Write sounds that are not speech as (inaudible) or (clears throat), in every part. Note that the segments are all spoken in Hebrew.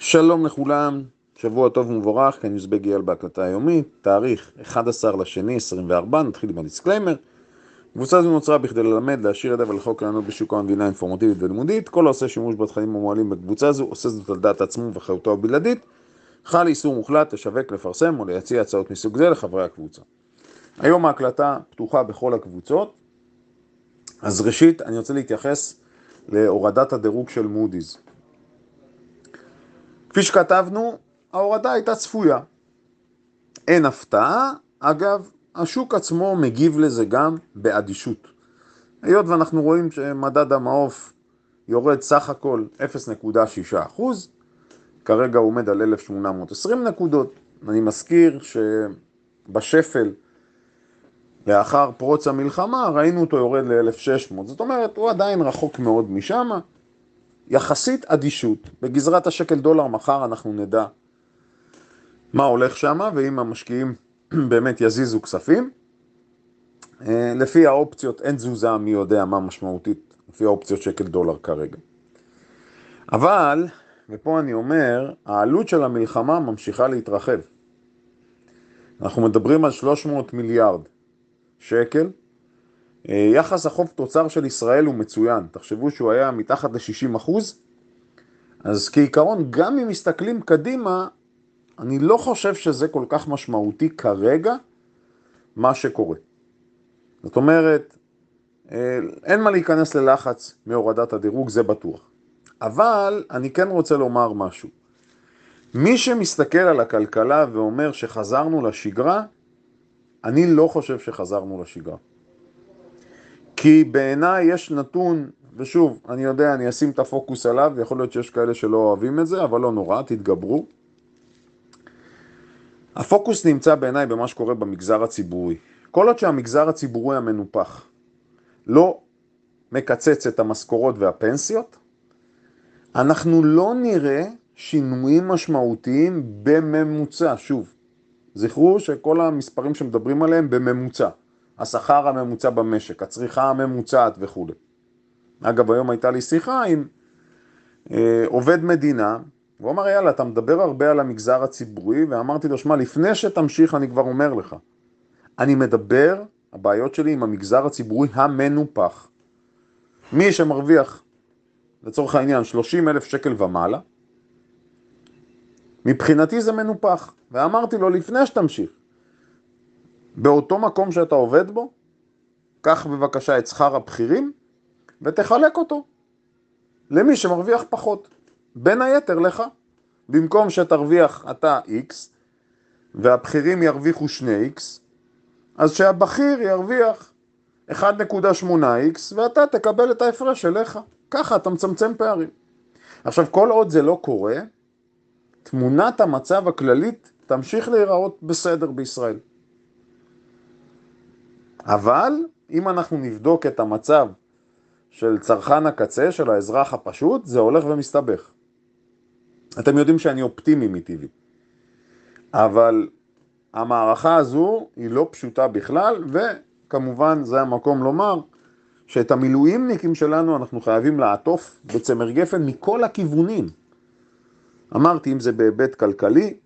שלום לכולם, שבוע טוב ומבורך, כאן יוזבג אייל בהקלטה היומית, תאריך 11 לשני 24, נתחיל עם ה disclaimer. קבוצה זו נוצרה בכדי ללמד, להעשיר ידע ולחוות דעות בשוק ההון אינפורמטיבית ולימודית. כל העושה שימוש בתכנים המועלים בקבוצה זו עושה זאת על דעת עצמו ואחריותו הבלעדית. חל איסור מוחלט לשווק, לפרסם או להציע הצעות מסוג זה לחברי הקבוצה. היום ההקלטה פתוחה בכל הקבוצות. אז ראשית, אני רוצה להתייחס להורדת הדירוג של מודי'ס. כפי שכתבנו, ההורדה הייתה צפויה. אין הפתעה, אגב, השוק עצמו מגיב לזה גם באדישות. היות ואנחנו רואים שמדד המעוף יורד סך הכל 0.6 אחוז, כרגע הוא עומד על 1,820 נקודות. אני מזכיר שבשפל לאחר פרוץ המלחמה ראינו אותו יורד ל-1,600, זאת אומרת הוא עדיין רחוק מאוד משם. יחסית אדישות, בגזרת השקל דולר מחר אנחנו נדע מה הולך שם ואם המשקיעים (clears throat) באמת יזיזו כספים. לפי האופציות אין תזוזה מי יודע מה משמעותית, לפי האופציות שקל דולר כרגע. אבל, ופה אני אומר, העלות של המלחמה ממשיכה להתרחב. אנחנו מדברים על 300 מיליארד שקל. יחס החוב תוצר של ישראל הוא מצוין, תחשבו שהוא היה מתחת ל-60 אחוז, אז כעיקרון גם אם מסתכלים קדימה, אני לא חושב שזה כל כך משמעותי כרגע מה שקורה. זאת אומרת, אין מה להיכנס ללחץ מהורדת הדירוג, זה בטוח. אבל אני כן רוצה לומר משהו. מי שמסתכל על הכלכלה ואומר שחזרנו לשגרה, אני לא חושב שחזרנו לשגרה. כי בעיניי יש נתון, ושוב, אני יודע, אני אשים את הפוקוס עליו, ויכול להיות שיש כאלה שלא אוהבים את זה, אבל לא נורא, תתגברו. הפוקוס נמצא בעיניי במה שקורה במגזר הציבורי. כל עוד שהמגזר הציבורי המנופח לא מקצץ את המשכורות והפנסיות, אנחנו לא נראה שינויים משמעותיים בממוצע, שוב. זכרו שכל המספרים שמדברים עליהם בממוצע. השכר הממוצע במשק, הצריכה הממוצעת וכו'. אגב, היום הייתה לי שיחה עם אה, עובד מדינה, והוא אמר, יאללה, אתה מדבר הרבה על המגזר הציבורי, ואמרתי לו, שמע, לפני שתמשיך, אני כבר אומר לך, אני מדבר, הבעיות שלי עם המגזר הציבורי המנופח. מי שמרוויח, לצורך העניין, 30 אלף שקל ומעלה, מבחינתי זה מנופח. ואמרתי לו, לפני שתמשיך, באותו מקום שאתה עובד בו, קח בבקשה את שכר הבכירים ותחלק אותו למי שמרוויח פחות, בין היתר לך. במקום שתרוויח אתה X והבכירים ירוויחו 2X, אז שהבכיר ירוויח 1.8X ואתה תקבל את ההפרש אליך. ככה אתה מצמצם פערים. עכשיו, כל עוד זה לא קורה, תמונת המצב הכללית תמשיך להיראות בסדר בישראל. אבל אם אנחנו נבדוק את המצב של צרכן הקצה, של האזרח הפשוט, זה הולך ומסתבך. אתם יודעים שאני אופטימי מטבעי, אבל המערכה הזו היא לא פשוטה בכלל, וכמובן זה המקום לומר שאת המילואימניקים שלנו אנחנו חייבים לעטוף בצמר גפן מכל הכיוונים. אמרתי, אם זה בהיבט כלכלי,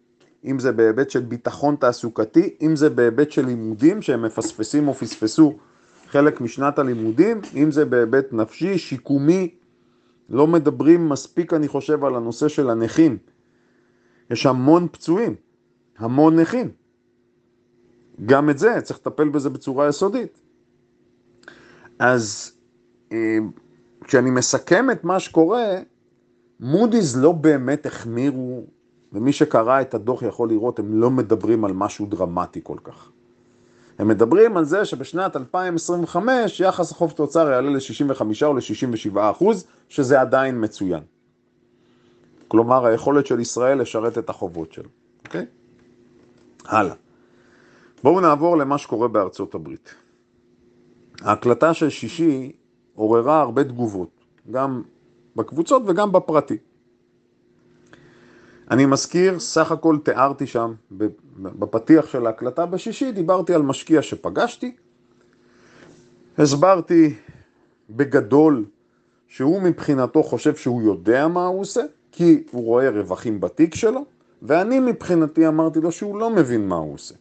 אם זה בהיבט של ביטחון תעסוקתי, אם זה בהיבט של לימודים שהם מפספסים או פספסו חלק משנת הלימודים, אם זה בהיבט נפשי, שיקומי, לא מדברים מספיק אני חושב על הנושא של הנכים. יש המון פצועים, המון נכים. גם את זה, צריך לטפל בזה בצורה יסודית. אז כשאני מסכם את מה שקורה, מודי'ס לא באמת החמירו ומי שקרא את הדוח יכול לראות, הם לא מדברים על משהו דרמטי כל כך. הם מדברים על זה שבשנת 2025 יחס החוב תוצר יעלה ל-65 או ל-67 אחוז, שזה עדיין מצוין. כלומר, היכולת של ישראל לשרת את החובות שלו. אוקיי? הלאה. בואו נעבור למה שקורה בארצות הברית. ההקלטה של שישי עוררה הרבה תגובות, גם בקבוצות וגם בפרטי. אני מזכיר, סך הכל תיארתי שם, בפתיח של ההקלטה בשישי, דיברתי על משקיע שפגשתי, הסברתי בגדול שהוא מבחינתו חושב שהוא יודע מה הוא עושה, כי הוא רואה רווחים בתיק שלו, ואני מבחינתי אמרתי לו שהוא לא מבין מה הוא עושה.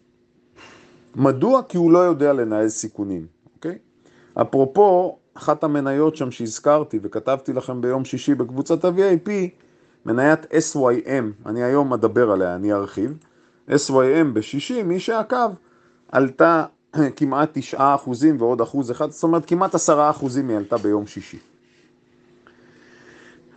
מדוע? כי הוא לא יודע לנהל סיכונים, אוקיי? אפרופו, אחת המניות שם שהזכרתי וכתבתי לכם ביום שישי בקבוצת ה-VIP, מניית SYM, אני היום אדבר עליה, אני ארחיב, SYM בשישי, מי שעקב, עלתה (clears throat) כמעט 9 אחוזים ועוד אחוז אחד, זאת אומרת כמעט 10 אחוזים היא עלתה ביום שישי.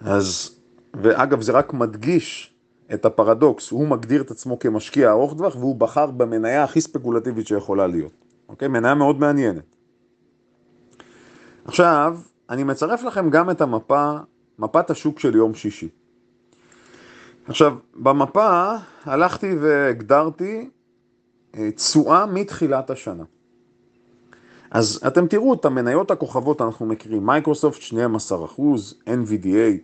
אז, ואגב זה רק מדגיש את הפרדוקס, הוא מגדיר את עצמו כמשקיע ארוך טווח והוא בחר במניה הכי ספקולטיבית שיכולה להיות, אוקיי? מניה מאוד מעניינת. עכשיו, אני מצרף לכם גם את המפה, מפת השוק של יום שישי. עכשיו, במפה הלכתי והגדרתי אה, תשואה מתחילת השנה. אז אתם תראו את המניות הכוכבות אנחנו מכירים, מייקרוסופט 12 אחוז, NVDA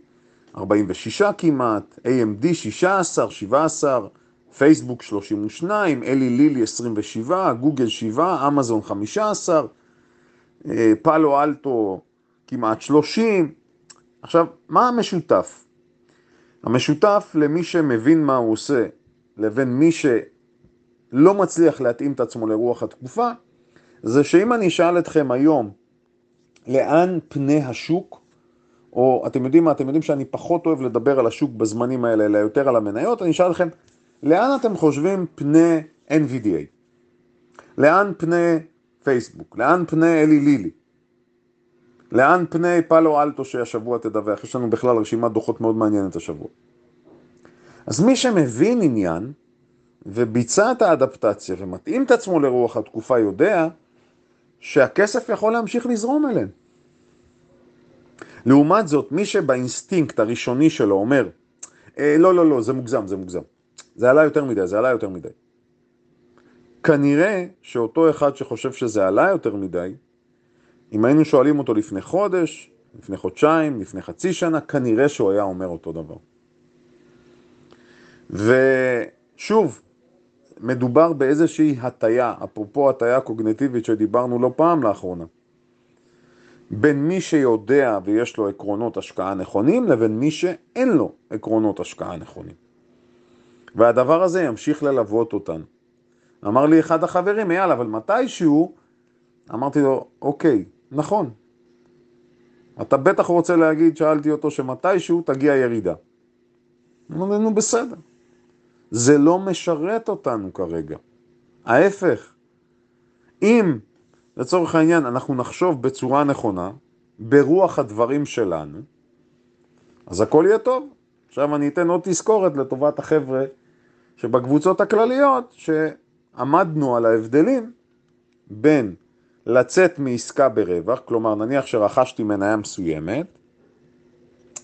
46 כמעט, AMD 16, 17, פייסבוק 32, אלי לילי 27, גוגל 7, אמזון 15, אה, פאלו אלטו כמעט 30. עכשיו, מה המשותף? המשותף למי שמבין מה הוא עושה לבין מי שלא מצליח להתאים את עצמו לרוח התקופה, זה שאם אני אשאל אתכם היום לאן פני השוק, או אתם יודעים מה, אתם יודעים שאני פחות אוהב לדבר על השוק בזמנים האלה, אלא יותר על המניות, אני אשאל אתכם, לאן אתם חושבים פני NVDA? לאן פני פייסבוק? לאן פני אלי לילי? לאן פני פאלו אלטו שהשבוע תדווח? יש לנו בכלל רשימת דוחות מאוד מעניינת השבוע. אז מי שמבין עניין וביצע את האדפטציה ומתאים את עצמו לרוח התקופה יודע שהכסף יכול להמשיך לזרום אליהם. לעומת זאת, מי שבאינסטינקט הראשוני שלו אומר, אה, לא, לא, לא, זה מוגזם, זה מוגזם. זה עלה יותר מדי, זה עלה יותר מדי. כנראה שאותו אחד שחושב שזה עלה יותר מדי, אם היינו שואלים אותו לפני חודש, לפני חודשיים, לפני חצי שנה, כנראה שהוא היה אומר אותו דבר. ושוב, מדובר באיזושהי הטיה, אפרופו הטיה קוגנטיבית שדיברנו לא פעם לאחרונה, בין מי שיודע ויש לו עקרונות השקעה נכונים לבין מי שאין לו עקרונות השקעה נכונים. והדבר הזה ימשיך ללוות אותנו. אמר לי אחד החברים, אייל, אבל מתישהו, אמרתי לו, אוקיי, נכון. אתה בטח רוצה להגיד, שאלתי אותו, שמתישהו תגיע ירידה. אמרנו, נו בסדר. זה לא משרת אותנו כרגע. ההפך, אם לצורך העניין אנחנו נחשוב בצורה נכונה, ברוח הדברים שלנו, אז הכל יהיה טוב. עכשיו אני אתן עוד תזכורת לטובת החבר'ה שבקבוצות הכלליות, שעמדנו על ההבדלים בין לצאת מעסקה ברווח, כלומר נניח שרכשתי מניה מסוימת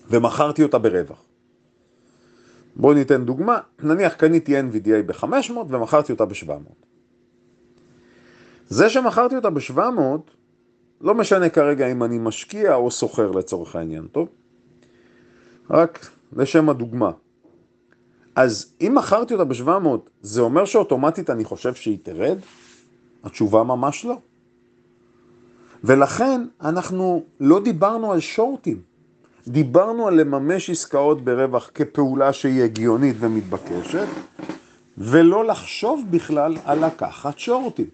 ומכרתי אותה ברווח. בואו ניתן דוגמה, נניח קניתי NVDA ב-500 ומכרתי אותה ב-700. זה שמכרתי אותה ב-700, לא משנה כרגע אם אני משקיע או סוחר לצורך העניין, טוב? רק לשם הדוגמה. אז אם מכרתי אותה ב-700, זה אומר שאוטומטית אני חושב שהיא תרד? התשובה ממש לא. ולכן אנחנו לא דיברנו על שורטים, דיברנו על לממש עסקאות ברווח כפעולה שהיא הגיונית ומתבקשת, ולא לחשוב בכלל על לקחת שורטים.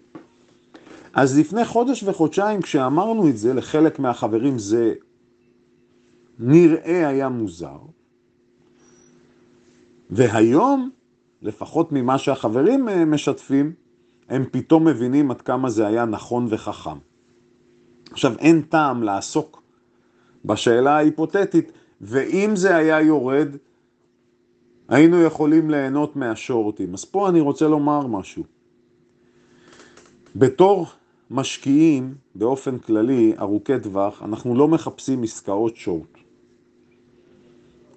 אז לפני חודש וחודשיים כשאמרנו את זה, לחלק מהחברים זה נראה היה מוזר, והיום, לפחות ממה שהחברים אה, משתפים, הם פתאום מבינים עד כמה זה היה נכון וחכם. עכשיו, אין טעם לעסוק בשאלה ההיפותטית, ואם זה היה יורד, היינו יכולים ליהנות מהשורטים. אז פה אני רוצה לומר משהו. בתור משקיעים, באופן כללי, ארוכי טווח, אנחנו לא מחפשים עסקאות שורט.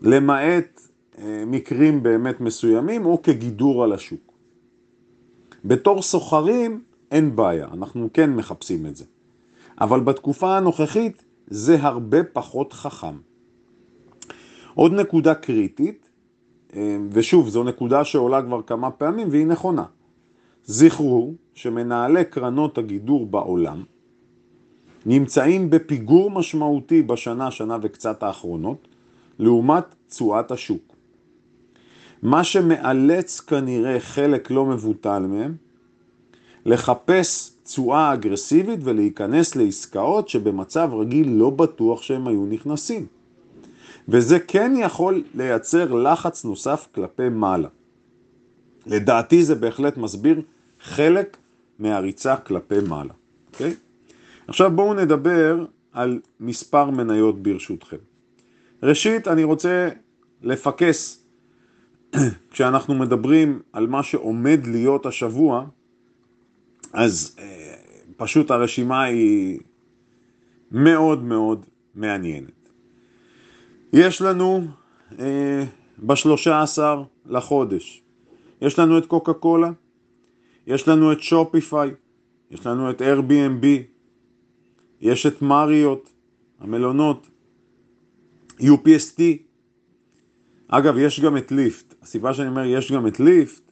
למעט אה, מקרים באמת מסוימים או כגידור על השוק. בתור סוחרים אין בעיה, אנחנו כן מחפשים את זה. אבל בתקופה הנוכחית זה הרבה פחות חכם. עוד נקודה קריטית, אה, ושוב, זו נקודה שעולה כבר כמה פעמים והיא נכונה. זכרו שמנהלי קרנות הגידור בעולם נמצאים בפיגור משמעותי בשנה, שנה וקצת האחרונות, לעומת תשואת השוק. מה שמאלץ כנראה חלק לא מבוטל מהם לחפש תשואה אגרסיבית ולהיכנס לעסקאות שבמצב רגיל לא בטוח שהם היו נכנסים. וזה כן יכול לייצר לחץ נוסף כלפי מעלה. לדעתי זה בהחלט מסביר חלק מהריצה כלפי מעלה. Okay? אוקיי? עכשיו בואו נדבר על מספר מניות ברשותכם. ראשית, אני רוצה לפקס, (clears throat) כשאנחנו מדברים על מה שעומד להיות השבוע, אז אה, פשוט הרשימה היא מאוד מאוד מעניינת. יש לנו אה, בשלושה עשר לחודש, יש לנו את קוקה קולה, יש לנו את Shopify, יש לנו את Airbnb, יש את מריות, המלונות, UPST. אגב, יש גם את ליפט. הסיבה שאני אומר יש גם את ליפט,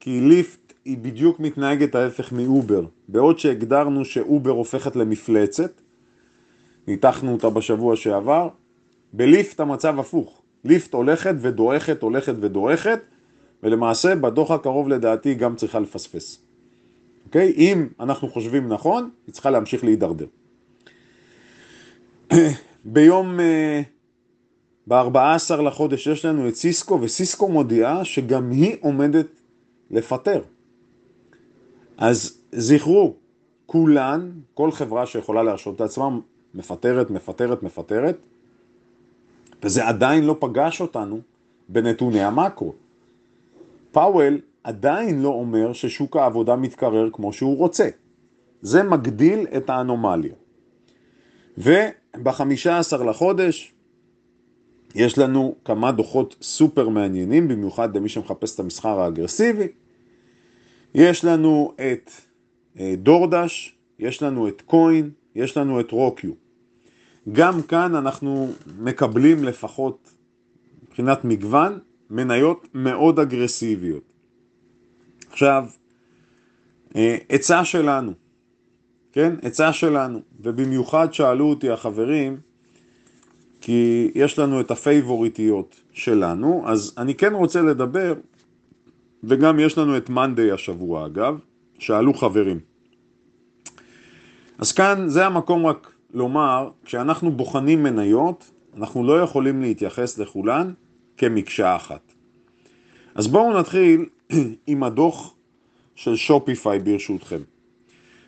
כי ליפט היא בדיוק מתנהגת ההפך מאובר. בעוד שהגדרנו שאובר הופכת למפלצת, ניתחנו אותה בשבוע שעבר, בליפט המצב הפוך. ליפט הולכת ודועכת, הולכת ודועכת, ולמעשה בדוח הקרוב לדעתי גם צריכה לפספס. אוקיי? אם אנחנו חושבים נכון, היא צריכה להמשיך להידרדר. (clears throat) ביום, אה, ב-14 לחודש יש לנו את סיסקו, וסיסקו מודיעה שגם היא עומדת לפטר. אז זכרו, כולן, כל חברה שיכולה להרשות את עצמה, מפטרת, מפטרת, מפטרת, וזה עדיין לא פגש אותנו בנתוני המקרו. פאוול עדיין לא אומר ששוק העבודה מתקרר כמו שהוא רוצה. זה מגדיל את האנומליה. וב-15 לחודש יש לנו כמה דוחות סופר מעניינים, במיוחד למי שמחפש את המסחר האגרסיבי. יש לנו את אה, דורדש, יש לנו את קוין, יש לנו את רוקיו. גם כאן אנחנו מקבלים לפחות מבחינת מגוון מניות מאוד אגרסיביות. עכשיו, אה, עצה שלנו, כן? עצה שלנו, ובמיוחד שאלו אותי החברים, כי יש לנו את הפייבוריטיות שלנו, אז אני כן רוצה לדבר, וגם יש לנו את מאנדיי השבוע אגב, שאלו חברים. אז כאן זה המקום רק לומר, כשאנחנו בוחנים מניות, אנחנו לא יכולים להתייחס לכולן כמקשה אחת. אז בואו נתחיל (clears throat) עם הדוח של שופיפיי ברשותכם.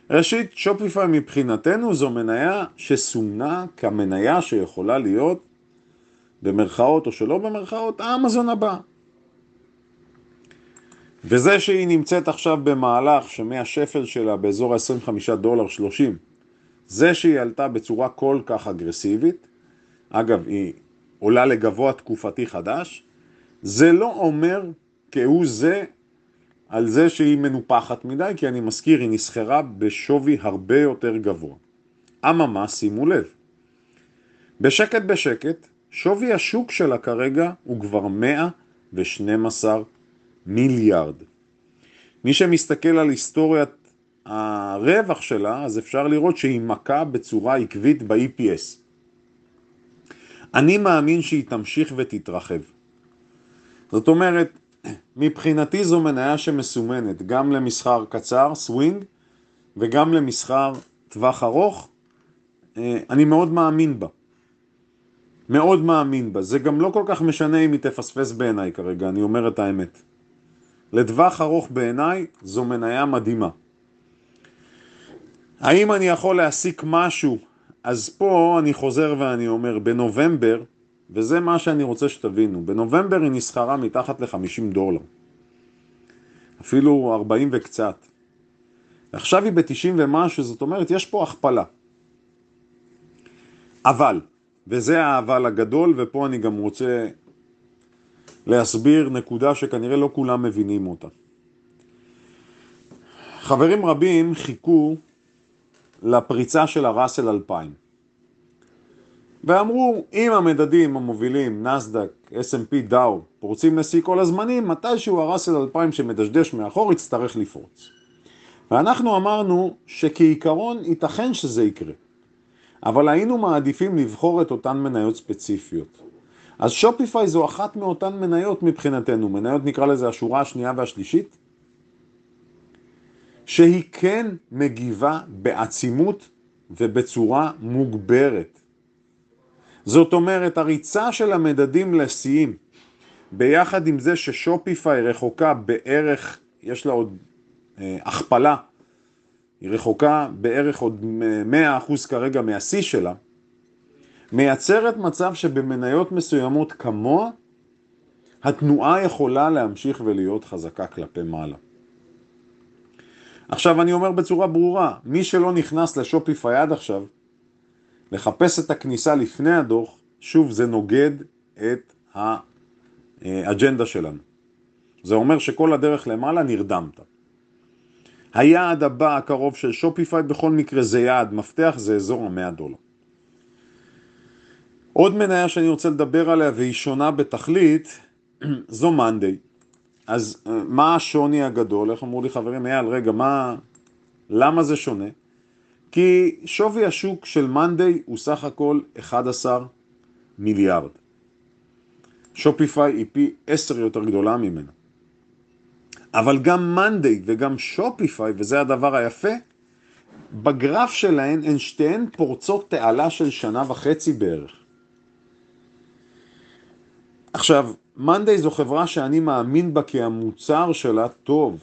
ראשית, שופיפיי מבחינתנו זו מניה שסומנה כמניה שיכולה להיות במרכאות או שלא במרכאות, האמזון הבא. וזה שהיא נמצאת עכשיו במהלך שמהשפל שלה באזור ה-25 דולר 30, זה שהיא עלתה בצורה כל כך אגרסיבית, אגב, היא עולה לגבוה תקופתי חדש, זה לא אומר כהוא זה על זה שהיא מנופחת מדי, כי אני מזכיר, היא נסחרה בשווי הרבה יותר גבוה. אממה, שימו לב, בשקט בשקט, שווי השוק שלה כרגע הוא כבר 112 מיליארד. מי שמסתכל על היסטוריית הרווח שלה, אז אפשר לראות שהיא מכה בצורה עקבית ב-EPS. אני מאמין שהיא תמשיך ותתרחב. זאת אומרת, מבחינתי זו מניה שמסומנת גם למסחר קצר, סווינג, וגם למסחר טווח ארוך. אה, אני מאוד מאמין בה. מאוד מאמין בה. זה גם לא כל כך משנה אם היא תפספס בעיניי כרגע, אני אומר את האמת. לטווח ארוך בעיניי זו מניה מדהימה. האם אני יכול להסיק משהו? אז פה אני חוזר ואני אומר, בנובמבר וזה מה שאני רוצה שתבינו. בנובמבר היא נסחרה מתחת ל-50 דולר. אפילו 40 וקצת. עכשיו היא ב-90 ומשהו, זאת אומרת, יש פה הכפלה. אבל, וזה האבל הגדול, ופה אני גם רוצה להסביר נקודה שכנראה לא כולם מבינים אותה. חברים רבים חיכו לפריצה של הראסל 2000. ואמרו, אם המדדים המובילים, נסדק, S&P, דאו, פורצים לשיא כל הזמנים, מתישהו הראסל 2000 שמדשדש מאחור יצטרך לפרוץ. ואנחנו אמרנו שכעיקרון ייתכן שזה יקרה, אבל היינו מעדיפים לבחור את אותן מניות ספציפיות. אז שופיפיי זו אחת מאותן מניות מבחינתנו, מניות נקרא לזה השורה השנייה והשלישית, שהיא כן מגיבה בעצימות ובצורה מוגברת. זאת אומרת, הריצה של המדדים לשיאים, ביחד עם זה ששופיפיי רחוקה בערך, יש לה עוד אה, הכפלה, היא רחוקה בערך עוד 100% כרגע מהשיא שלה, מייצרת מצב שבמניות מסוימות כמוה, התנועה יכולה להמשיך ולהיות חזקה כלפי מעלה. עכשיו אני אומר בצורה ברורה, מי שלא נכנס לשופיפיי עד עכשיו, לחפש את הכניסה לפני הדוח, שוב זה נוגד את האג'נדה שלנו. זה אומר שכל הדרך למעלה נרדמת. היעד הבא הקרוב של שופיפיי בכל מקרה זה יעד מפתח, זה אזור המאה דולר. עוד מניה שאני רוצה לדבר עליה והיא שונה בתכלית, (clears throat) זו מאנדיי. אז אה, מה השוני הגדול? איך אמרו לי חברים, אייל, רגע, מה... למה זה שונה? כי שווי השוק של מאנדיי הוא סך הכל 11 מיליארד. שופיפיי היא פי 10 יותר גדולה ממנה. אבל גם מאנדיי וגם שופיפיי, וזה הדבר היפה, בגרף שלהן הן שתיהן פורצות תעלה של שנה וחצי בערך. עכשיו, מאנדיי זו חברה שאני מאמין בה כי המוצר שלה טוב,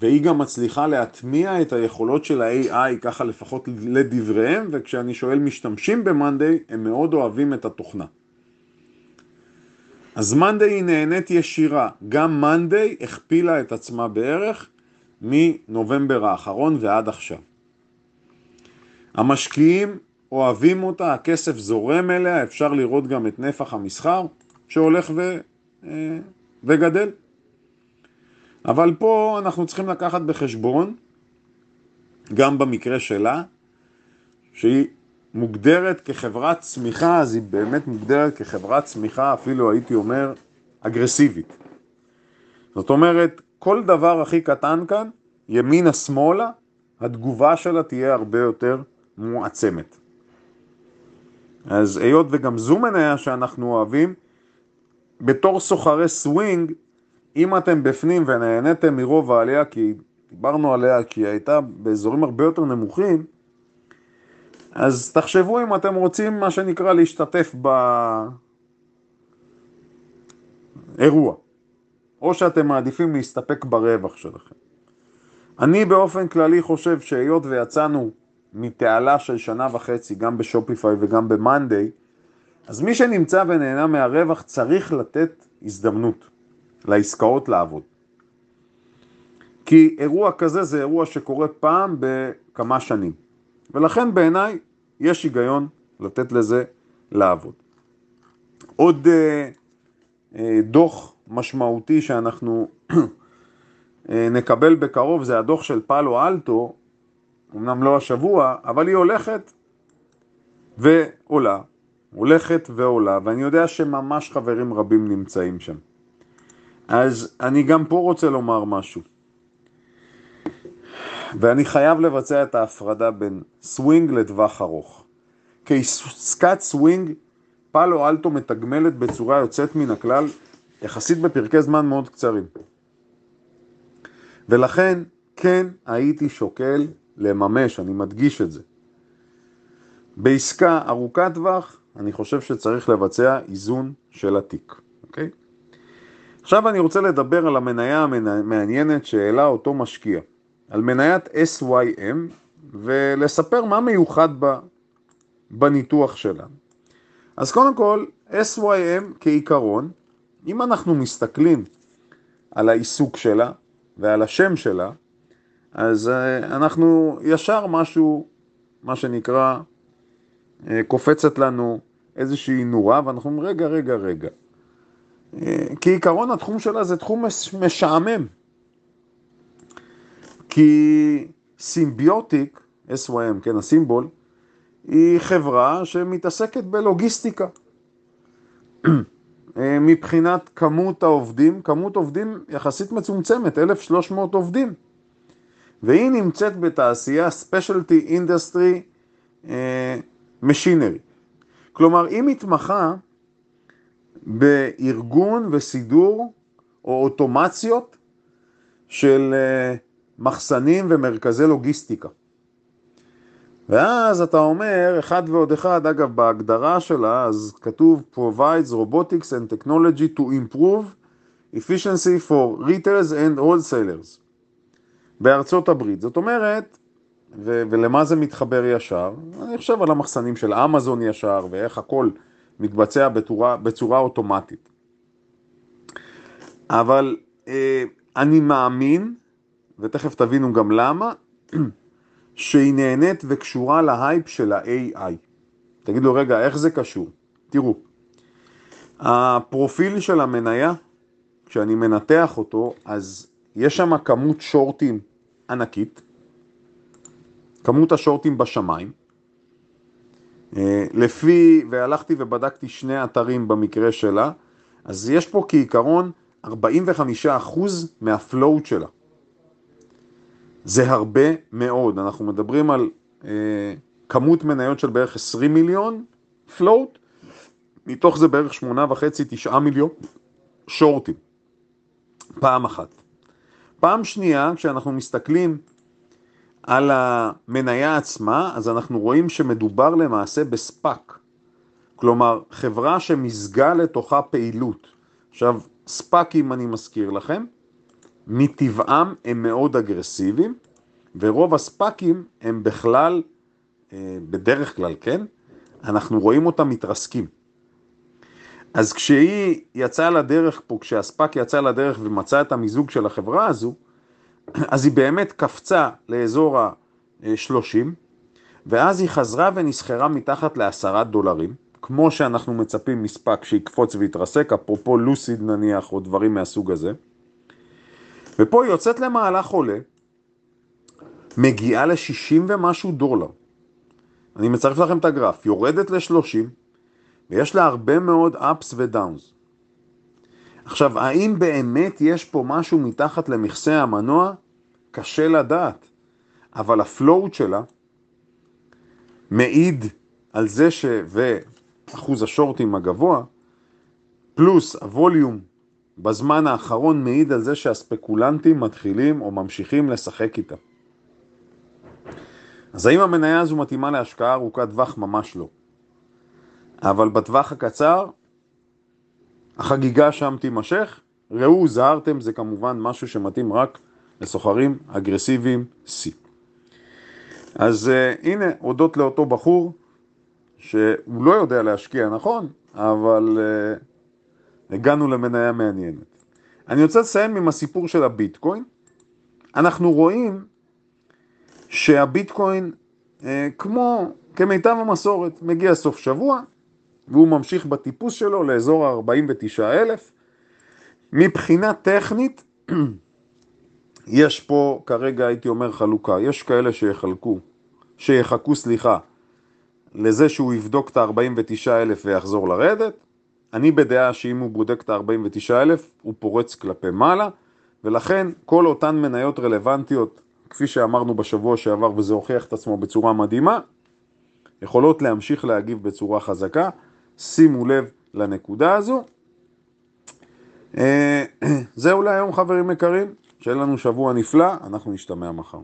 והיא גם מצליחה להטמיע את היכולות של ה-AI, ככה לפחות לדבריהם, וכשאני שואל משתמשים במאנדיי, הם מאוד אוהבים את התוכנה. אז מאנדיי היא נהנית ישירה, גם מאנדיי הכפילה את עצמה בערך מנובמבר האחרון ועד עכשיו. המשקיעים אוהבים אותה, הכסף זורם אליה, אפשר לראות גם את נפח המסחר שהולך ו, אה, וגדל. אבל פה אנחנו צריכים לקחת בחשבון, גם במקרה שלה, שהיא מוגדרת כחברת צמיחה, אז היא באמת מוגדרת כחברת צמיחה, אפילו הייתי אומר, אגרסיבית. זאת אומרת, כל דבר הכי קטן כאן, ימינה-שמאלה, התגובה שלה תהיה הרבה יותר מועצמת. אז היות וגם זו מניה שאנחנו אוהבים, בתור סוחרי סווינג, אם אתם בפנים ונהניתם מרוב העלייה, כי דיברנו עליה, כי היא הייתה באזורים הרבה יותר נמוכים, אז תחשבו אם אתם רוצים, מה שנקרא, להשתתף באירוע, או שאתם מעדיפים להסתפק ברווח שלכם. אני באופן כללי חושב שהיות ויצאנו מתעלה של שנה וחצי, גם בשופיפיי וגם במאנדיי, אז מי שנמצא ונהנה מהרווח צריך לתת הזדמנות לעסקאות לעבוד. כי אירוע כזה זה אירוע שקורה פעם בכמה שנים. ולכן בעיניי יש היגיון לתת לזה לעבוד. עוד אה, אה, דוח משמעותי שאנחנו אה, נקבל בקרוב זה הדוח של פאלו אלטו, אמנם לא השבוע, אבל היא הולכת ועולה, הולכת ועולה, ואני יודע שממש חברים רבים נמצאים שם. אז אני גם פה רוצה לומר משהו. ואני חייב לבצע את ההפרדה בין סווינג לטווח ארוך. כעסקת סווינג, פאלו אלטו מתגמלת בצורה יוצאת מן הכלל, יחסית בפרקי זמן מאוד קצרים. ולכן, כן הייתי שוקל לממש, אני מדגיש את זה. בעסקה ארוכת טווח, אני חושב שצריך לבצע איזון של התיק, אוקיי? עכשיו אני רוצה לדבר על המניה המעניינת שהעלה אותו משקיע. על מניית SYM ולספר מה מיוחד בה בניתוח שלה. אז קודם כל, SYM כעיקרון, אם אנחנו מסתכלים על העיסוק שלה ועל השם שלה, אז אה, אנחנו ישר משהו, מה שנקרא, אה, קופצת לנו איזושהי נורה, ואנחנו אומרים, רגע, רגע, רגע. אה, כעיקרון התחום שלה זה תחום משעמם. כי Symbotic, SYM, כן, הסימבול, היא חברה שמתעסקת בלוגיסטיקה. (clears throat) מבחינת כמות העובדים, כמות עובדים יחסית מצומצמת, 1,300 עובדים. והיא נמצאת בתעשייה specialty industry משינרי. כלומר, היא מתמחה בארגון וסידור או אוטומציות של אה, מחסנים ומרכזי לוגיסטיקה. ואז אתה אומר, אחד ועוד אחד, אגב, בהגדרה שלה, אז כתוב provides robotics and technology to improve efficiency for retailers and wholesalers בארצות הברית. זאת אומרת, ו- ולמה זה מתחבר ישר? אני חושב על המחסנים של אמזון ישר, ואיך הכל מתבצע בצורה, בצורה אוטומטית. אבל אה, אני מאמין, ותכף תבינו גם למה, (clears throat) שהיא נהנית וקשורה להייפ של ה-AI. תגידו, רגע, איך זה קשור? תראו, הפרופיל של המניה, כשאני מנתח אותו, אז יש שם כמות שורטים ענקית, כמות השורטים בשמיים. אה, לפי, והלכתי ובדקתי שני אתרים במקרה שלה, אז יש פה כעיקרון 45% מה float שלה. זה הרבה מאוד, אנחנו מדברים על אה, כמות מניות של בערך 20 מיליון float, מתוך זה בערך 8.5-9 מיליון שורטים, פעם אחת. פעם שנייה, כשאנחנו מסתכלים על המניה עצמה, אז אנחנו רואים שמדובר למעשה בספאק. כלומר, חברה שמזגה לתוכה פעילות. עכשיו, ספאקים, אני מזכיר לכם, מטבעם הם מאוד אגרסיביים, ורוב הספאקים הם בכלל, אה, בדרך כלל, כן, אנחנו רואים אותם מתרסקים. אז כשהיא יצאה לדרך פה, כשהספאק יצא לדרך ומצא את המיזוג של החברה הזו, אז היא באמת קפצה לאזור ה-30, ואז היא חזרה ונסחרה מתחת לעשרה דולרים, כמו שאנחנו מצפים מספק שיקפוץ ויתרסק, אפרופו לוסיד נניח, או דברים מהסוג הזה. ופה היא יוצאת למהלך עולה, מגיעה ל-60 ומשהו דולר. אני מצרף לכם את הגרף, יורדת ל-30, ויש לה הרבה מאוד ups ו-downs. עכשיו, האם באמת יש פה משהו מתחת למכסה המנוע? קשה לדעת, אבל ה float שלה מעיד על זה ש... ואחוז השורטים הגבוה, פלוס ה volume בזמן האחרון מעיד על זה שהספקולנטים מתחילים או ממשיכים לשחק איתה. אז האם המניה הזו מתאימה להשקעה ארוכת טווח? ממש לא. אבל בטווח הקצר, החגיגה שם תימשך. ראו, זהרתם, זה כמובן משהו שמתאים רק לסוחרים אגרסיביים C. אז uh, הנה, הודות לאותו בחור, שהוא לא יודע להשקיע נכון, אבל uh, הגענו למניה מעניינת. אני רוצה לסיים עם הסיפור של הביטקוין. אנחנו רואים שהביטקוין, uh, כמו, כמיטב המסורת, מגיע סוף שבוע, והוא ממשיך בטיפוס שלו לאזור ה-49,000. מבחינה טכנית, (clears throat) יש פה כרגע, הייתי אומר, חלוקה. יש כאלה שיחלקו, שיחכו, סליחה, לזה שהוא יבדוק את ה-49,000 ויחזור לרדת. אני בדעה שאם הוא בודק את ה-49,000, הוא פורץ כלפי מעלה, ולכן כל אותן מניות רלוונטיות, כפי שאמרנו בשבוע שעבר, וזה הוכיח את עצמו בצורה מדהימה, יכולות להמשיך להגיב בצורה חזקה. שימו לב לנקודה הזו. אה, (clears throat) זהו להיום חברים יקרים, שיהיה לנו שבוע נפלא, אנחנו נשתמע מחר.